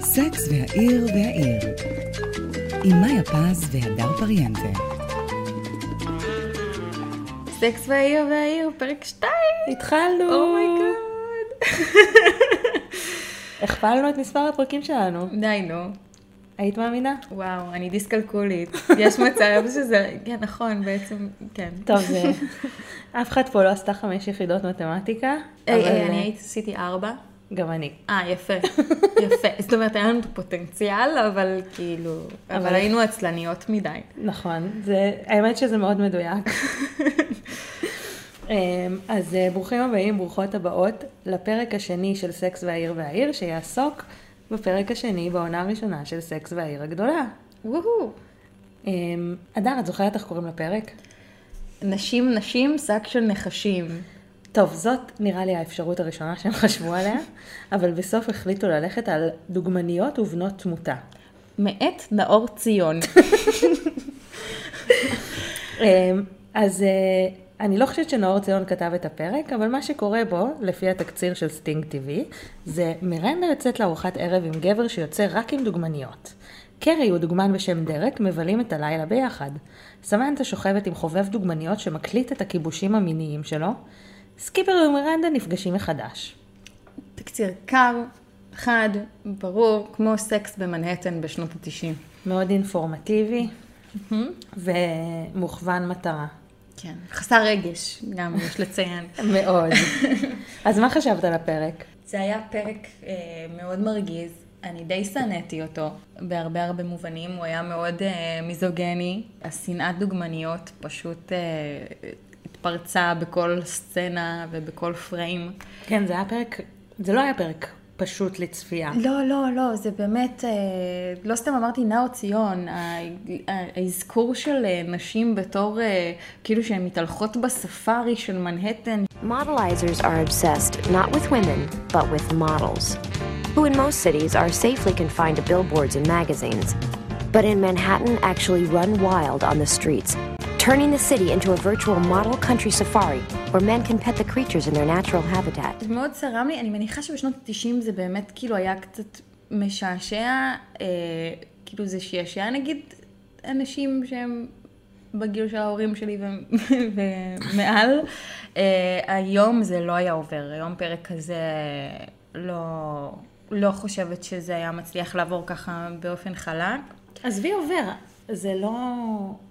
סקס והעיר והעיר עם מאיה פז והדר פריאנטה. סקס והעיר והעיר, פרק 2! התחלנו! Oh my God. הכפלנו את מספר הפרקים שלנו. די, נו. היית מאמינה? וואו, אני דיסקלקולית. יש מצב שזה, כן, נכון, בעצם, כן. טוב, זה... אף אחד פה לא עשתה חמש יחידות מתמטיקה. היי, אבל, היי, אה, אני הייתי, עשיתי ארבע. גם אני. אה, יפה. יפה. זאת אומרת, היה לנו פוטנציאל, אבל כאילו, אבל אבל- היינו עצלניות מדי. נכון, זה... האמת שזה מאוד מדויק. אמ, אז אה, ברוכים הבאים, ברוכות הבאות, לפרק השני של סקס והעיר והעיר, שיעסוק בפרק השני בעונה הראשונה של סקס והעיר הגדולה. וואו. אמ, אדר, את זוכרת איך קוראים לפרק? נשים, נשים, שק של נחשים. טוב, זאת נראה לי האפשרות הראשונה שהם חשבו עליה, אבל בסוף החליטו ללכת על דוגמניות ובנות תמותה. מאת נאור ציון. אמ, אז אה, אני לא חושבת שנאור ציון כתב את הפרק, אבל מה שקורה בו, לפי התקציר של STING TV, זה מירנדה יוצאת לארוחת ערב עם גבר שיוצא רק עם דוגמניות. קרי הוא דוגמן בשם דרק, מבלים את הלילה ביחד. סמנטה שוכבת עם חובב דוגמניות שמקליט את הכיבושים המיניים שלו. סקיפר ומירנדה נפגשים מחדש. תקציר קר, חד, ברור, כמו סקס במנהטן בשנות התשעים. מאוד אינפורמטיבי ומוכוון מטרה. כן. חסר רגש, גם יש לציין. מאוד. אז מה חשבת על הפרק? זה היה פרק אה, מאוד מרגיז, אני די שנאתי אותו בהרבה הרבה מובנים, הוא היה מאוד אה, מיזוגני, השנאת דוגמניות פשוט אה, התפרצה בכל סצנה ובכל פריים. כן, זה היה פרק, זה לא היה פרק פשוט לצפייה. לא, לא, לא, זה באמת, אה, לא סתם אמרתי נאו ציון, ה- ה- האזכור של אה, נשים בתור, אה, כאילו שהן מתהלכות בספארי של מנהטן, Modelizers are obsessed not with women, but with models, who in most cities are safely confined to billboards and magazines, but in Manhattan actually run wild on the streets, turning the city into a virtual model country safari where men can pet the creatures in their natural habitat. זה מאוד צרם לי, אני מניחה שבשנות ה-90 זה באמת כאילו היה קצת משעשע, אה, כאילו זה שעשע נגיד אנשים שהם בגיל של ההורים שלי ומעל. אה, היום זה לא היה עובר, היום פרק כזה לא, לא חושבת שזה היה מצליח לעבור ככה באופן חלק. עזבי עובר, זה לא,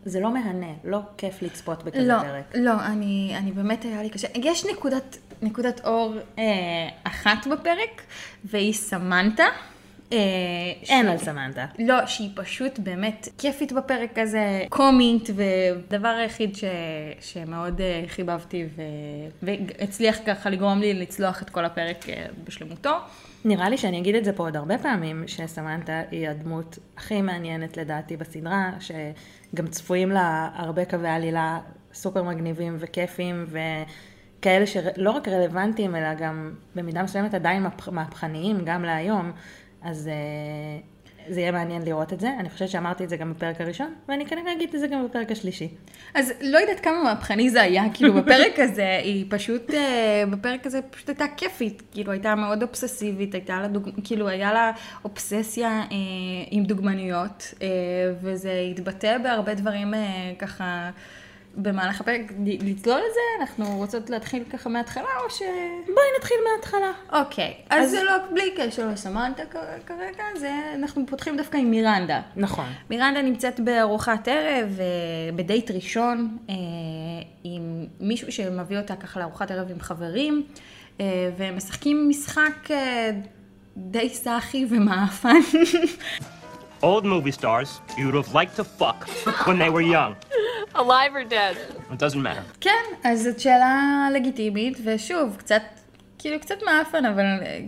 זה לא מהנה, לא כיף לצפות בכזה לא, פרק. לא, אני, אני באמת היה לי קשה. יש נקודת, נקודת אור אה, אחת בפרק, והיא סמנטה. אה, אין ש- על סמנטה. לא, שהיא פשוט באמת כיפית בפרק הזה, קומית, והדבר היחיד ש... שמאוד אה, חיבבתי ו... והצליח ככה לגרום לי לצלוח את כל הפרק אה, בשלמותו. נראה לי שאני אגיד את זה פה עוד הרבה פעמים, שסמנטה היא הדמות הכי מעניינת לדעתי בסדרה, שגם צפויים לה הרבה קווי עלילה סופר מגניבים וכיפים, וכאלה שלא רק רלוונטיים, אלא גם במידה מסוימת עדיין מהפ- מהפכניים, גם להיום, אז אה, זה יהיה מעניין לראות את זה. אני חושבת שאמרתי את זה גם בפרק הראשון, ואני כנראה אגיד את זה גם בפרק השלישי. אז לא יודעת כמה מהפכני זה היה, כאילו בפרק הזה, היא פשוט, אה, בפרק הזה פשוט הייתה כיפית, כאילו הייתה מאוד אובססיבית, הייתה לה דוג... כאילו היה לה אובססיה אה, עם דוגמניות, אה, וזה התבטא בהרבה דברים אה, ככה במהלך הפרק. ל- לצלול את זה, אנחנו רוצות להתחיל ככה מההתחלה, או ש... בואי נתחיל מההתחלה. אוקיי, אז, אז- זה לא, בלי קשר לסמנטה כרגע, זה, אנחנו פותחים דווקא עם מירנדה. נכון. מירנדה נמצאת בארוחת ערב, אה, בדייט ראשון, אה, עם מישהו שמביא אותה ככה לארוחת ערב עם חברים, אה, והם משחקים משחק די סאחי ומאפן. Old movie stars you would have liked to fuck when they were young. Alive or dead? It doesn't matter. כן, אז זאת שאלה לגיטימית, ושוב, קצת, כאילו קצת מאפן, אבל, אה,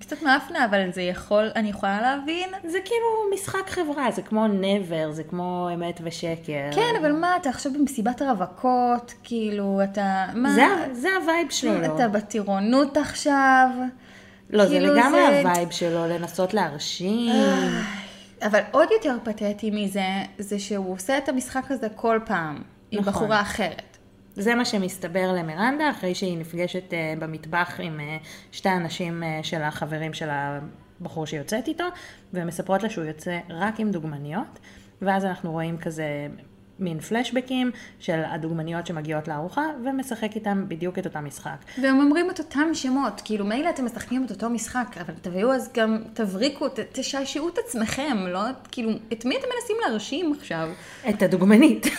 קצת מאפנה, אבל זה יכול, אני יכולה להבין. זה כאילו משחק חברה, זה כמו never, זה כמו אמת ושקר. כן, אבל מה, אתה עכשיו במסיבת רווקות, כאילו, אתה, מה, זה, זה ה vibe שלו. אתה בטירונות עכשיו. לא, זה כאילו לגמרי זה- ה vibe שלו, לנסות להרשים. אבל עוד יותר פתטי מזה, זה שהוא עושה את המשחק הזה כל פעם, עם נכון. בחורה אחרת. זה מה שמסתבר למירנדה אחרי שהיא נפגשת אה, במטבח עם אה, שתי אנשים אה, של החברים של הבחור שיוצאת איתו, ומספרות לה שהוא יוצא רק עם דוגמניות, ואז אנחנו רואים כזה מין פלשבקים של הדוגמניות שמגיעות לארוחה, ומשחק איתם בדיוק את אותם משחק. והם אומרים את אותם שמות, כאילו מילא אתם משחקים את אותו משחק, אבל תביאו אז גם, תבריקו, ת- תשעשעו את עצמכם, לא, כאילו, את מי אתם מנסים להרשים עכשיו? את הדוגמנית.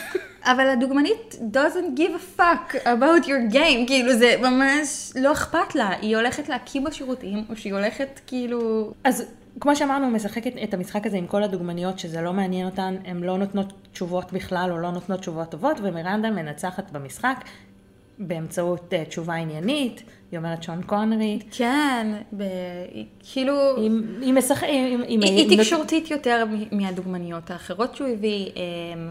אבל הדוגמנית doesn't give a fuck about your game, כאילו זה ממש לא אכפת לה, היא הולכת להקיא בשירותים, או שהיא הולכת כאילו... אז כמו שאמרנו, הוא משחק את, המשחק הזה עם כל הדוגמניות, שזה לא מעניין אותן, הן לא נותנות תשובות בכלל, או לא נותנות תשובות טובות, ומירנדה מנצחת במשחק באמצעות uh, תשובה עניינית, היא אומרת שון קונרי. כן, ב... כאילו... היא, היא משחקת, היא, היא, היא תקשורתית יותר מהדוגמניות האחרות שהוא הביא, אמ,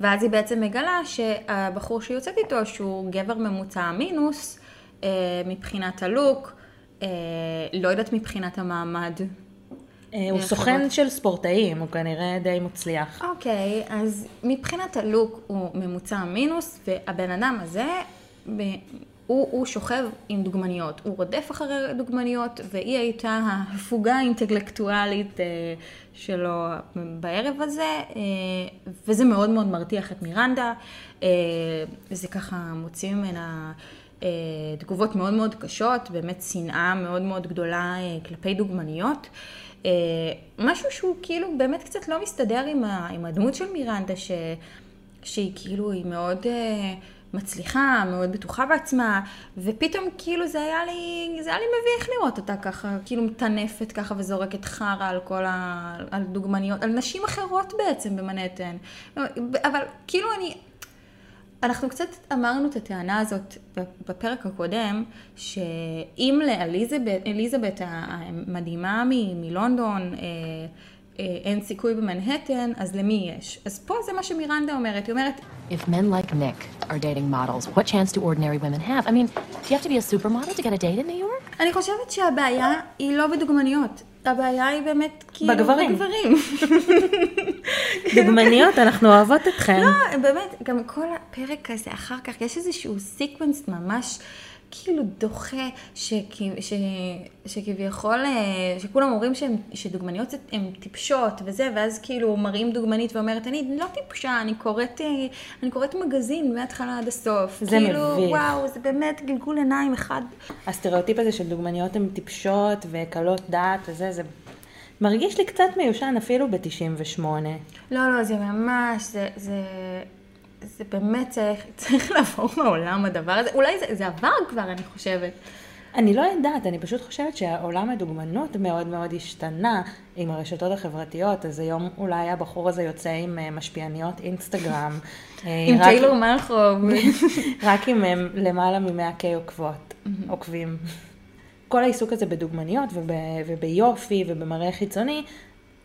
ואז היא בעצם מגלה שהבחור שהיא יוצאת איתו, שהוא גבר ממוצע מינוס, אה, מבחינת הלוק, אה, לא יודעת מבחינת המעמד. אה, הוא. סוכן של ספורטאים, הוא כנראה די מצליח. אוקיי, אז מבחינת הלוק הוא ממוצע מינוס, והבן אדם הזה, הוא, הוא שוכב עם דוגמניות, הוא רודף אחרי דוגמניות, והיא הייתה ההפוגה האינטלקטואלית אה, שלו בערב הזה, אה, וזה מאוד מאוד מרתיח את מירנדה, אה, זה ככה מוציא ממנה תגובות מאוד מאוד קשות, באמת שנאה מאוד מאוד גדולה כלפי דוגמניות. אה, משהו שהוא כאילו באמת קצת לא מסתדר עם, ה, עם הדמות של מירנדה, ש, שהיא כאילו, היא מאוד אה, מצליחה, מאוד בטוחה בעצמה, ופתאום כאילו זה היה לי, זה היה לי מביך לראות אותה ככה, כאילו מטנפת ככה וזורקת חרא על כל ה... על דוגמניות, על נשים אחרות בעצם במנהטן. אבל כאילו אני... אנחנו קצת אמרנו את הטענה הזאת בפרק הקודם, שאם לאליזבת אליזבת המדהימה מ- מלונדון אה, אה, אין סיכוי במנהטן, אז למי יש? אז פה זה מה שמירנדה אומרת, היא אומרת, If men like Nick are dating models, what chance do ordinary women have? I mean, do you have to be a supermodel to get a date in New York? אני חושבת שהבעיה היא לא בדוגמניות, הבעיה היא באמת כאילו בגברים. בגברים. דוגמניות, אנחנו אוהבות אתכן. לא, באמת, גם כל הפרק הזה אחר כך, יש איזשהו sequence ממש כאילו דוחה. ש... שכביכול, אה, שכולם אומרים שהם... שדוגמניות הן טיפשות וזה, ואז כאילו מראים דוגמנית ואומרת, אני לא טיפשה, אני קוראת, אה, אני קוראת מגזין מההתחלה עד הסוף. זה כאילו, מביך. וואו, זה באמת גלגול עיניים אחד. הסטריאוטיפ הזה של דוגמניות הן טיפשות וקלות דעת וזה, זה מרגיש לי קצת מיושן אפילו ב-98. לא, לא, זה ממש, זה, זה, זה באמת צריך, צריך לעבור מהעולם הדבר הזה. אולי זה, זה עבר כבר, אני חושבת. אני לא יודעת, אני פשוט חושבת שהעולם הדוגמנות מאוד מאוד השתנה עם הרשתות החברתיות, אז היום אולי הבחור הזה יוצא עם אה, משפיעניות אינסטגרם. אה, עם טיילור מלכוב. רק עם אה, למעלה מ-100K עוקבות, עוקבים. כל העיסוק הזה בדוגמניות וב, וביופי ובמראה חיצוני,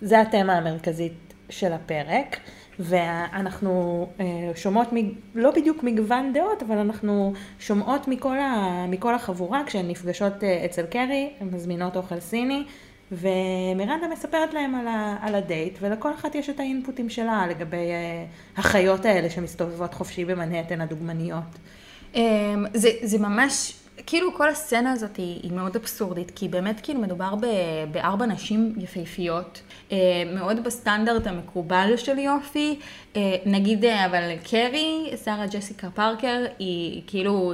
זה התמה המרכזית של הפרק. ואנחנו אה, שומעות, לא בדיוק מגוון דעות, אבל אנחנו שומעות מכל, ה, מכל החבורה כשהן נפגשות אה, אצל קרי, הן מזמינות אוכל סיני, ומירנדה מספרת להם על, ה, על הדייט, ולכל אחת יש את האינפוטים שלה לגבי אה, החיות האלה שמסתובבות חופשי במנהטן, הדוגמניות. אמ, זה, זה ממש, כאילו כל הסצנה הזאת היא, היא מאוד אבסורדית, כי באמת כאילו מדובר ב, בארבע נשים יפהפיות, אה, מאוד בסטנדרט המקובל של יופי, אה, נגיד אה, אבל קרי, שרה ג'סיקה פארקר, היא כאילו...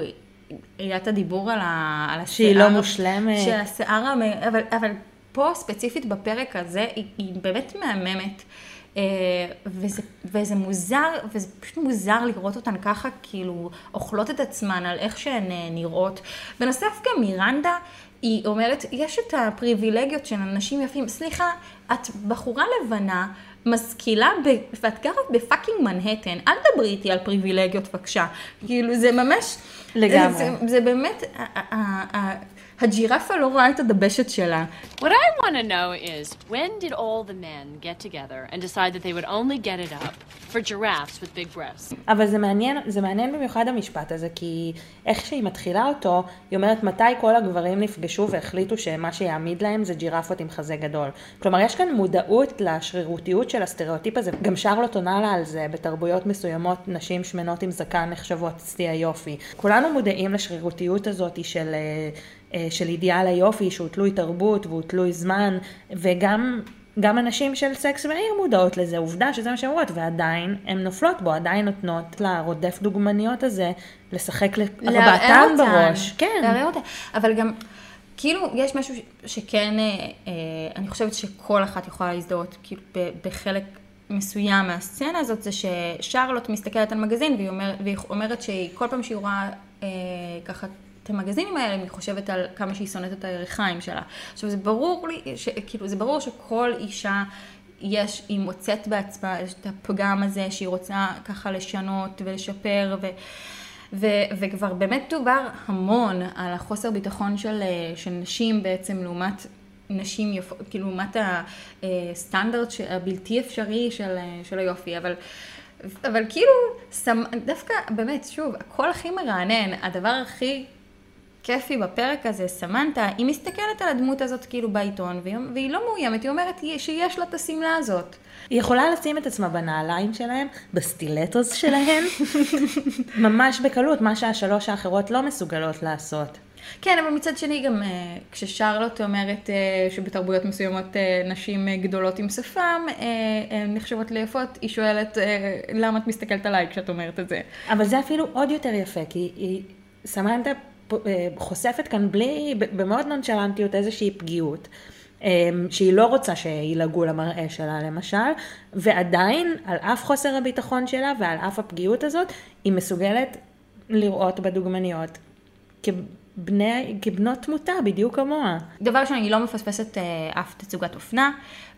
את הדיבור על, ה, על השיער. שהיא לא מושלמת. שהשיער, המ- אבל, אבל פה ספציפית בפרק הזה, היא, היא באמת מהממת. אה, וזה, וזה מוזר, וזה פשוט מוזר לראות אותן ככה, כאילו, אוכלות את עצמן על איך שהן אה, נראות. בנוסף גם מירנדה, היא אומרת, יש את הפריבילגיות של אנשים יפים. סליחה, את בחורה לבנה, משכילה, ב- ואת גרה בפאקינג מנהטן, אל תדברי איתי על פריבילגיות בבקשה. כאילו, זה ממש... לגמרי. זה, זה באמת, הג'ירפה לא רואה את הדבשת שלה. What I want to know is when did all the men get together and decide that they would only get it up for giraffes with big breasts? אבל זה מעניין, זה מעניין במיוחד המשפט הזה, כי איך שהיא מתחילה אותו, היא אומרת מתי כל הגברים נפגשו והחליטו שמה שיעמיד להם זה ג'ירפות עם חזה גדול. כלומר, יש כאן מודעות לשרירותיות של הסטריאוטיפ הזה, גם שרלוט עונה לה על זה, בתרבויות מסוימות נשים שמנות עם זקן נחשבות שיא היופי. כולנו מודעים לשרירותיות הזאת של... אה, של אידיאל היופי שהוא תלוי תרבות והוא תלוי זמן, וגם גם הנשים של סקס ועיר מודעות לזה, עובדה שזה מה שהן אומרות, ועדיין הן נופלות בו, עדיין נותנות לרודף דוגמניות הזה לשחק לארבעתן. בראש. כן. לערער אותן. אבל גם, כאילו, יש משהו שכן, אה, אה, אני חושבת שכל אחת יכולה להזדהות, כאילו, בחלק מסוים מהסצנה הזאת, זה ששרלוט מסתכלת על מגזין, והיא, אומר, והיא אומרת שכל פעם שהיא רואה אה, ככה... את המגזינים האלה, היא חושבת על כמה שהיא שונאת את הירכיים שלה. עכשיו, זה ברור לי, ש, כאילו, זה ברור שכל אישה, יש, היא מוצאת בעצמה את הפגם הזה, שהיא רוצה ככה לשנות ולשפר, ו... ו- וכבר באמת דובר המון על החוסר ביטחון של, אה, של נשים בעצם לעומת נשים יפות, כאילו לעומת הסטנדרט ש- הבלתי אפשרי של, אה, של היופי, אבל, אבל כאילו, דווקא באמת, שוב, הכל הכי מרענן, הדבר הכי כיפי בפרק הזה, סמנטה, היא מסתכלת על הדמות הזאת כאילו בעיתון, והיא, והיא לא מאוימת, היא אומרת שיש לה את השמלה הזאת. היא יכולה לשים את עצמה בנעליים שלהם, בסטילטוס שלהם, ממש בקלות, מה שהשלוש האחרות לא מסוגלות לעשות. כן, אבל מצד שני גם אה, כששרלוט אומרת אה, שבתרבויות מסוימות אה, נשים גדולות עם שפם נחשבות ליפות, היא שואלת למה את מסתכלת עליי כשאת אומרת את זה. אבל זה אפילו עוד יותר יפה, כי היא אה, חושפת כאן בלי, במאוד נונשלנטיות איזושהי פגיעות. אה, שהיא לא רוצה שילעגו למראה שלה למשל, ועדיין על אף חוסר הביטחון שלה ועל אף הפגיעות הזאת, היא מסוגלת לראות בדוגמניות כבני, כבנות תמותה, בדיוק כמוה. דבר ראשון, היא לא מפספסת אה, אף תצוגת אופנה,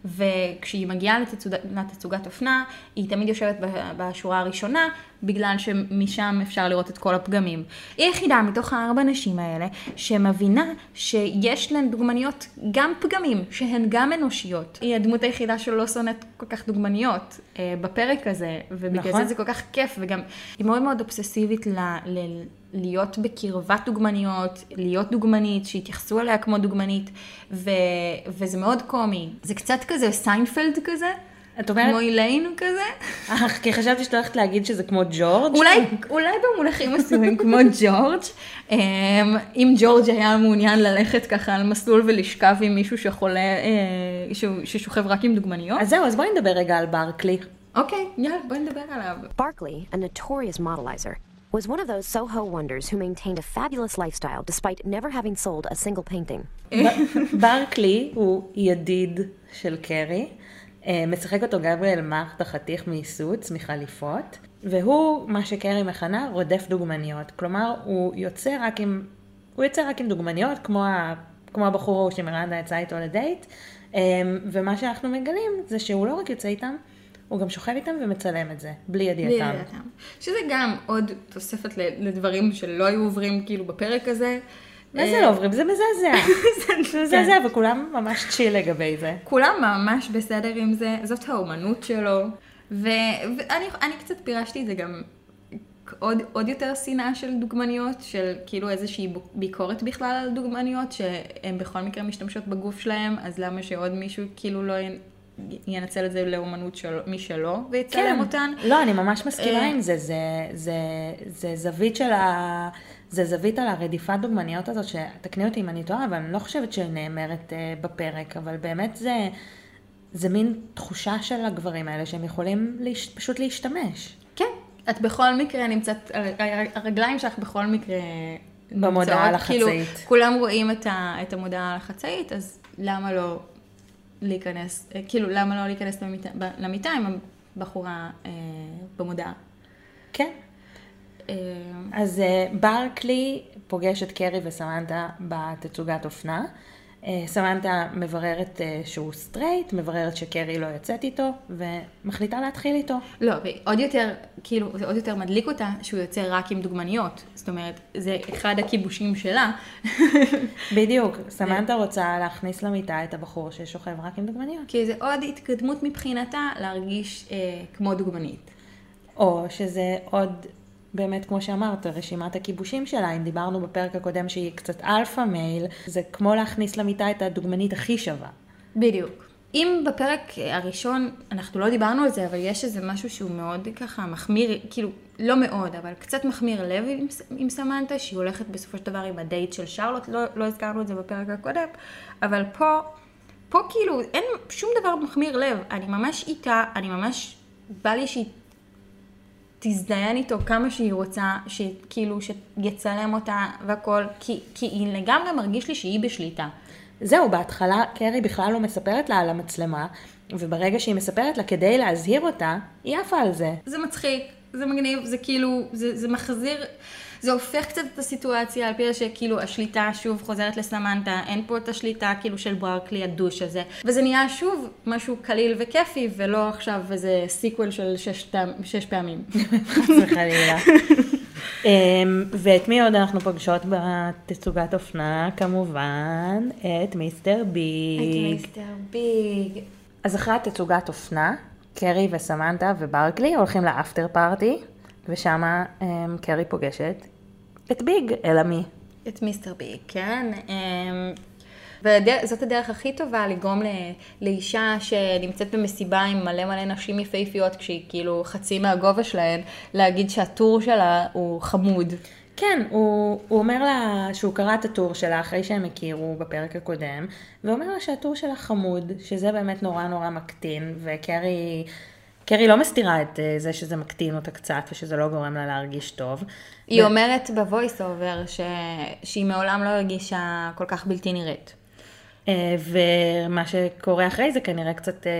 וכשהיא מגיעה לתצוג, לתצוגת אופנה, היא תמיד יושבת בשורה הראשונה, בגלל שמשם אפשר לראות את כל הפגמים. היא היחידה מתוך הארבע נשים האלה, שמבינה שיש להן דוגמניות גם פגמים, שהן גם אנושיות. היא הדמות היחידה שלא שונאת כל כך דוגמניות אה, בפרק הזה, ובגלל נכון. זה זה כל כך כיף, וגם היא מאוד מאוד אובססיבית ל... ל להיות בקרבת דוגמניות, להיות דוגמנית, שיתייחסו אליה כמו דוגמנית, ו... וזה מאוד קומי. זה קצת כזה סיינפלד כזה, את אומרת, כמו איליין כזה. אה, כי חשבתי שאת הולכת להגיד שזה כמו ג'ורג'. אולי, אולי במונחים מסוימים כמו ג'ורג', אמ, אם ג'ורג' היה מעוניין ללכת ככה על מסלול ולשכב עם מישהו שחולה, אה, ששוכב רק עם דוגמניות. אז זהו, אז בואי נדבר רגע על ברקלי. אוקיי, יאללה, בואי נדבר עליו. Barkley, a notorious modelizer, was one of those Soho wonders who maintained a fabulous lifestyle despite never having sold a single painting. ברקלי הוא ידיד של קרי, אה, משחק אותו גבריאל מארט החתיך מסוץ, מחליפות, והוא, מה שקרי מכנה, רודף דוגמניות. כלומר, הוא יוצא רק עם, הוא יוצא רק עם דוגמניות, כמו, ה, כמו הבחור ההוא שמרנדה יצא איתו לדייט, אה, ומה שאנחנו מגלים זה שהוא לא רק יוצא איתם, הוא גם שוכב איתם ומצלם את זה, בלי ידיעתם. לידיעתם. שזה גם עוד תוספת לדברים שלא היו עוברים כאילו בפרק הזה. מה אה, זה לא עוברים? זה מזעזע. זה מזעזע, וכולם ממש צ'יל לגבי זה. כולם ממש בסדר עם זה, זאת האומנות שלו. ואני אני קצת פירשתי את זה גם עוד, עוד יותר שנאה של דוגמניות, של כאילו איזושהי ביקורת בכלל על דוגמניות, שהן בכל מקרה משתמשות בגוף שלהם, אז למה שעוד מישהו כאילו לא ינצל את זה לאומנות של משלו ויצלם אותן? לא, אני ממש מסכימה אה, עם זה, זה, זה, זה זווית של ה... זה זווית על הרדיפת דוגמניות הזאת, שתקני אותי אם אני טועה, אבל אני לא חושבת שנאמרת אה, בפרק, אבל באמת זה, זה מין תחושה של הגברים האלה שהם יכולים להש, פשוט להשתמש. כן, את בכל מקרה נמצאת, הרגליים שלך בכל מקרה במודעה על כאילו. כולם רואים את, ה, את המודעה על החצאית, אז למה לא להיכנס, אה, כאילו, למה לא להיכנס למיטה, עם הבחורה אה, במודעה? כן. אה, אז ברקלי פוגש את קרי וסמנטה בתצוגת אופנה, אה, סמנטה מבררת אה, שהוא סטרייט, מבררת שקרי לא יוצאת איתו, ומחליטה להתחיל איתו. לא, ועוד יותר, כאילו, זה עוד יותר מדליק אותה שהוא יוצא רק עם דוגמניות. זאת אומרת, זה אחד הכיבושים שלה. בדיוק, סמנטה רוצה להכניס למיטה את הבחור ששוכב רק עם דוגמניות. כי זה עוד התקדמות מבחינתה להרגיש אה, כמו דוגמנית. או שזה עוד, באמת כמו שאמרת, רשימת הכיבושים שלה, אם דיברנו בפרק הקודם שהיא קצת alpha male, זה כמו להכניס למיטה את הדוגמנית הכי שווה. בדיוק. אם בפרק הראשון, אנחנו לא דיברנו על זה, אבל יש איזה משהו שהוא מאוד ככה מחמיר, כאילו, לא מאוד, אבל קצת מכמיר לב עם, עם סמנטה, שהיא הולכת בסופו של דבר עם הדייט של שרלוט, לא, לא הזכרנו את זה בפרק הקודם, אבל פה, פה כאילו אין שום דבר מכמיר לב, אני ממש איתה, אני ממש, בא לי שהיא תזדיין איתו כמה שהיא רוצה, שכאילו, שיצלם אותה והכל, כי, כי היא לגמרי מרגיש לי שהיא בשליטה. זהו, בהתחלה קרי בכלל לא מספרת לה על המצלמה, וברגע שהיא מספרת לה כדי להזהיר אותה, היא עפה על זה. זה מצחיק, זה מגניב, זה כאילו, זה, זה מחזיר, זה הופך קצת את הסיטואציה על פיה שכאילו השליטה שוב חוזרת לסמנטה, אין פה את השליטה כאילו של ברקלי ה douche הזה, וזה נהיה שוב משהו קליל וכיפי, ולא עכשיו איזה sequel של שש, שש פעמים. זה חלילה. אמ, ואת מי עוד אנחנו פוגשות בתצוגת אופנה? כמובן, את מיסטר ביג. את מיסטר ביג. אז אחרי התצוגת אופנה, קרי וסמנטה וברקלי הולכים ל after party, ושם um, קרי פוגשת את ביג, אלא מי? את מיסטר ביג, כן. Um, וזאת הדרך הכי טובה לגרום לאישה שנמצאת במסיבה עם מלא מלא נשים יפהפיות, כשהיא כאילו חצי מהגובה שלהן, להגיד שהטור שלה הוא חמוד. כן, הוא, הוא אומר לה שהוא קרא את הטור שלה אחרי שהם הכירו בפרק הקודם, ואומר לה שהטור שלה חמוד, שזה באמת נורא נורא מקטין, וקרי... קרי לא מסתירה את אה, זה שזה מקטין אותה קצת ושזה לא גורם לה להרגיש טוב. היא ו... אומרת ב voice over ש... שהיא מעולם לא הרגישה כל כך בלתי נראית. אה, ומה שקורה אחרי זה כנראה קצת אה,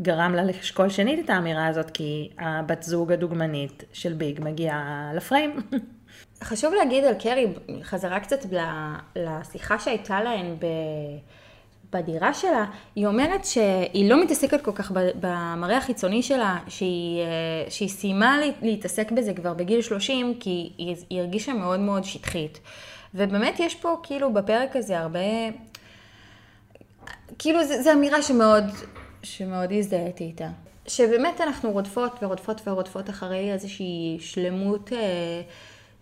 גרם לה לשקול שנית את האמירה הזאת, כי הבת זוג הדוגמנית של ביג מגיעה לפריים. חשוב להגיד על קרי, חזרה קצת לשיחה שהייתה להן ב... בדירה שלה, היא אומרת שהיא לא מתעסקת כל כך במראה החיצוני שלה, שהיא, אה, שהיא סיימה להתעסק בזה כבר בגיל 30, כי היא, הרגישה מאוד מאוד שטחית. ובאמת יש פה כאילו בפרק הזה הרבה כאילו, זו אמירה שמאוד, שמאוד הזדהיתי איתה. שבאמת אנחנו רודפות ורודפות ורודפות אחרי איזושהי שלמות אה,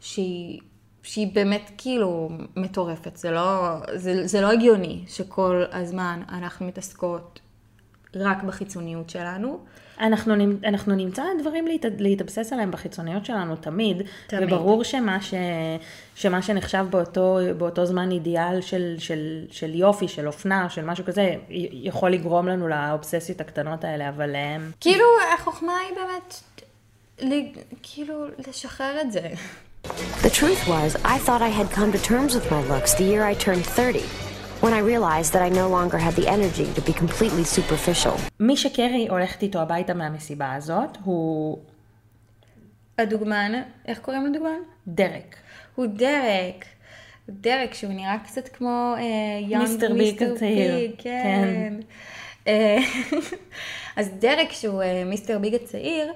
שהיא, שהיא באמת כאילו מטורפת. זה לא, זה, זה לא הגיוני שכל הזמן אנחנו מתעסקות רק בחיצוניות שלנו. אנחנו, אנחנו נמצא דברים להת, להתאבסס עליהם בחיצוניות שלנו תמיד, תמיד. וברור שמה, ש, שמה שנחשב באותו, באותו זמן אידיאל של, של, של יופי, של אופנה, של משהו כזה, יכול לגרום לנו לאובססיות הקטנות האלה, אבל... הם... כאילו, החוכמה היא באמת, לי, כאילו, לשחרר את זה. The truth was, I thought I had come to terms with my looks the year I turned 30. when I realized that I no longer had the energy to be completely superficial. מי שקרי הולכת איתו הביתה מהמסיבה הזאת הוא... הדוגמן, איך קוראים לדוגמן? דרק. הוא דרק. דרק שהוא נראה קצת כמו יונג מיסטר ביג הצעיר. כן. כן. אז דרק שהוא מיסטר ביג הצעיר,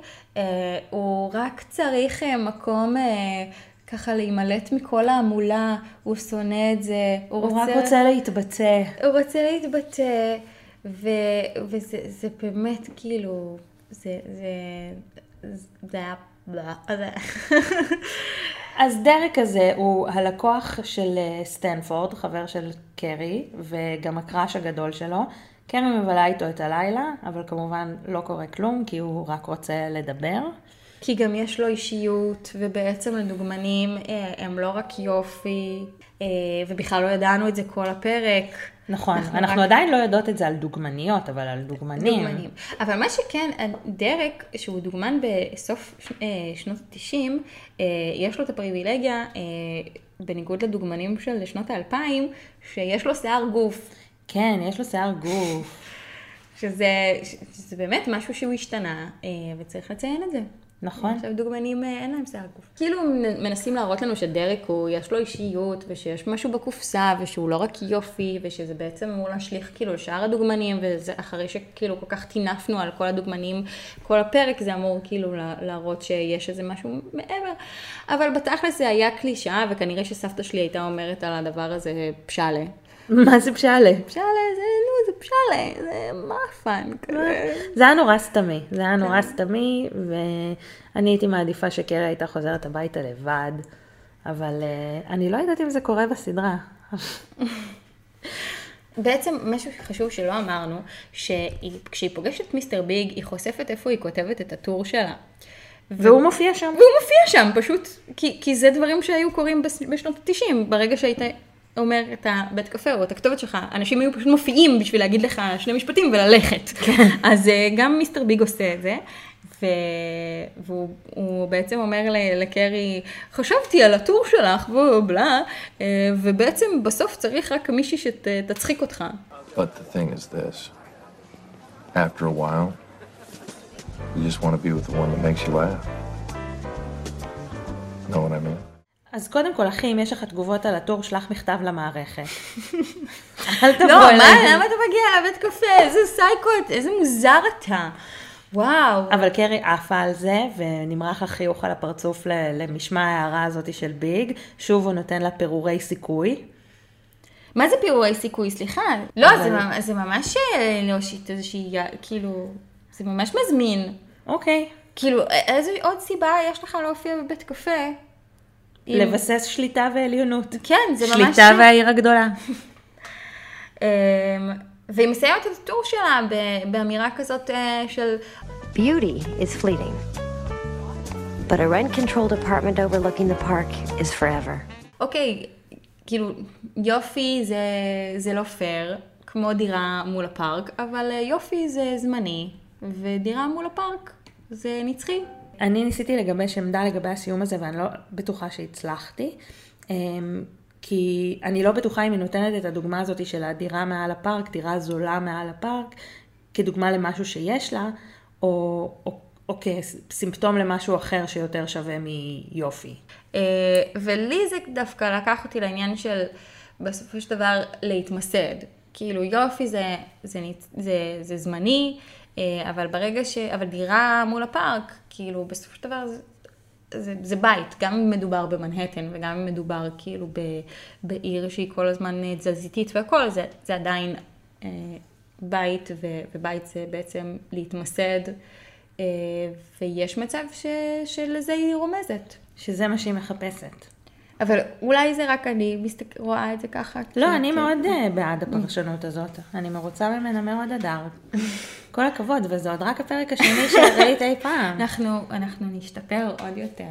הוא רק צריך מקום ככה להימלט מכל ההמולה, הוא שונא את זה, הוא, הוא רוצה... הוא רק רוצה להתבטא. הוא רוצה להתבטא, ו... וזה זה באמת כאילו, זה, זה, זה היה... אז דרק הזה הוא הלקוח של אה, סטנפורד, חבר של קרי, וגם הקראש הגדול שלו. קרי מבלה איתו את הלילה, אבל כמובן לא קורה כלום, כי הוא רק רוצה לדבר. כי גם יש לו אישיות, ובעצם הדוגמנים אה, הם לא רק יופי, אה, ובכלל לא ידענו את זה כל הפרק. נכון, אנחנו, אנחנו רק... עדיין לא יודעות את זה על דוגמניות, אבל על דוגמנים. דוגמנים. אבל מה שכן, דרק, שהוא דוגמן בסוף שנות ה-90, יש לו את הפריבילגיה, בניגוד לדוגמנים של שנות האלפיים, שיש לו שיער גוף. כן, יש לו שיער גוף. שזה, שזה באמת משהו שהוא השתנה, וצריך לציין את זה. נכון. עכשיו דוגמנים אה, אין להם שיער גוף. כאילו מנסים להראות לנו שדרק הוא, יש לו אישיות, ושיש משהו בקופסה, ושהוא לא רק יופי, ושזה בעצם אמור להשליך כאילו לשאר הדוגמנים, וזה אחרי שכאילו כל כך טינפנו על כל הדוגמנים, כל הפרק זה אמור כאילו לה- להראות שיש איזה משהו מעבר. אבל בתכלס זה היה קלישאה, וכנראה שסבתא שלי הייתה אומרת על הדבר הזה פשאלה. מה זה פשאלה? פשאלה זה, נו, זה פשאלה, זה מאפן. כזה. זה היה נורא סתמי, זה היה נורא סתמי, ואני הייתי מעדיפה שקרי הייתה חוזרת הביתה לבד, אבל uh, אני לא יודעת אם זה קורה בסדרה. בעצם משהו חשוב שלא אמרנו, שכשהיא פוגשת את מיסטר ביג, היא חושפת איפה היא כותבת את הטור שלה. והוא מופיע שם. והוא מופיע שם, פשוט, כי, כי זה דברים שהיו קורים בשנות ה-90, ברגע שהיית אומר את הבית קפה או את הכתובת שלך, אנשים היו פשוט מופיעים בשביל להגיד לך שני משפטים וללכת. אז אה, גם מיסטר ביג עושה את זה. ו... והוא הוא בעצם אומר ל- לקרי, חשבתי על הטור שלך, בלה בלה, אה, ובעצם בסוף צריך רק מישהי שתצחיק אותך. But the thing is this after a while, you just want to be with the one that makes you laugh. Know what I mean? אז קודם כל, אחי, אם יש לך תגובות על הטור, שלח מכתב למערכת. אל תבוא לא, מה, אליי. למה אתה מגיע לבית קפה? איזה סייקו, איזה מוזר אתה. וואו. אבל קרי עפה על זה, ונמרח לה חיוך על הפרצוף למשמע ההערה הזאת של ביג. שוב הוא נותן לה פירורי סיכוי. מה זה פירורי סיכוי? סליחה. לא, אבל- זה ממ- זה ממש אה, להושיט איזושהי, כאילו, זה ממש מזמין. אוקיי. כאילו, א- איזה עוד סיבה יש לך להופיע בבית קפה? אם- לבסס שליטה ועליונות. כן, זה ממש... שליטה והעיר הגדולה. אמ, והיא מסיימת את הטור שלה ב- באמירה כזאת אה, של, Beauty is fleeting. But a rent controlled apartment overlooking the park is forever. אוקיי, כאילו, יופי זה, זה לא פייר, כמו דירה מול הפארק, אבל אה, יופי זה זמני, ודירה מול הפארק זה נצחי. אני ניסיתי לגבש עמדה לגבי הסיום הזה, ואני לא בטוחה שהצלחתי. אמ, כי אני לא בטוחה אם היא נותנת את הדוגמה הזאת של הדירה מעל הפארק, דירה זולה מעל הפארק, כדוגמה למשהו שיש לה, או, או, או כסימפטום למשהו אחר שיותר שווה מיופי. אה, ולי זה דווקא לקח אותי לעניין של בסופו של דבר להתמסד. כאילו יופי זה, זה, נצ- זה, זה זמני, אבל ברגע ש... אבל דירה מול הפארק, כאילו בסופו של דבר זה, זה, זה בית, גם אם מדובר במנהטן וגם אם מדובר כאילו ב, בעיר שהיא כל הזמן אה, תזזיתית והכל, זה, זה עדיין אה, בית, ו, ובית זה בעצם להתמסד, אה, ויש מצב ש, שלזה היא רומזת. שזה מה שהיא מחפשת. אבל אולי זה רק אני מסתק... רואה את זה ככה. לא, כי- אני כי- מאוד אה, בעד הפרשנות הזאת. אני מרוצה ממנה מאוד אדר. כל הכבוד, וזה עוד רק הפרק השני שראית אי פעם. אנחנו, אנחנו נשתפר עוד יותר.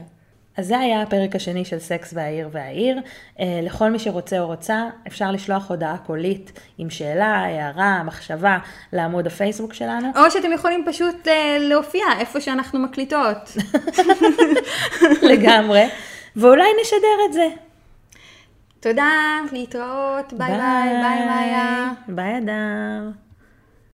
אז זה היה הפרק השני של סקס והעיר והעיר. אה, לכל מי שרוצה או רוצה, אפשר לשלוח הודעה קולית עם שאלה, הערה, מחשבה, לעמוד הפייסבוק שלנו. או שאתם יכולים פשוט אה, להופיע איפה שאנחנו מקליטות. לגמרי. ואולי נשדר את זה. תודה, להתראות, ביי ביי, ביי ביי. ביי אדר.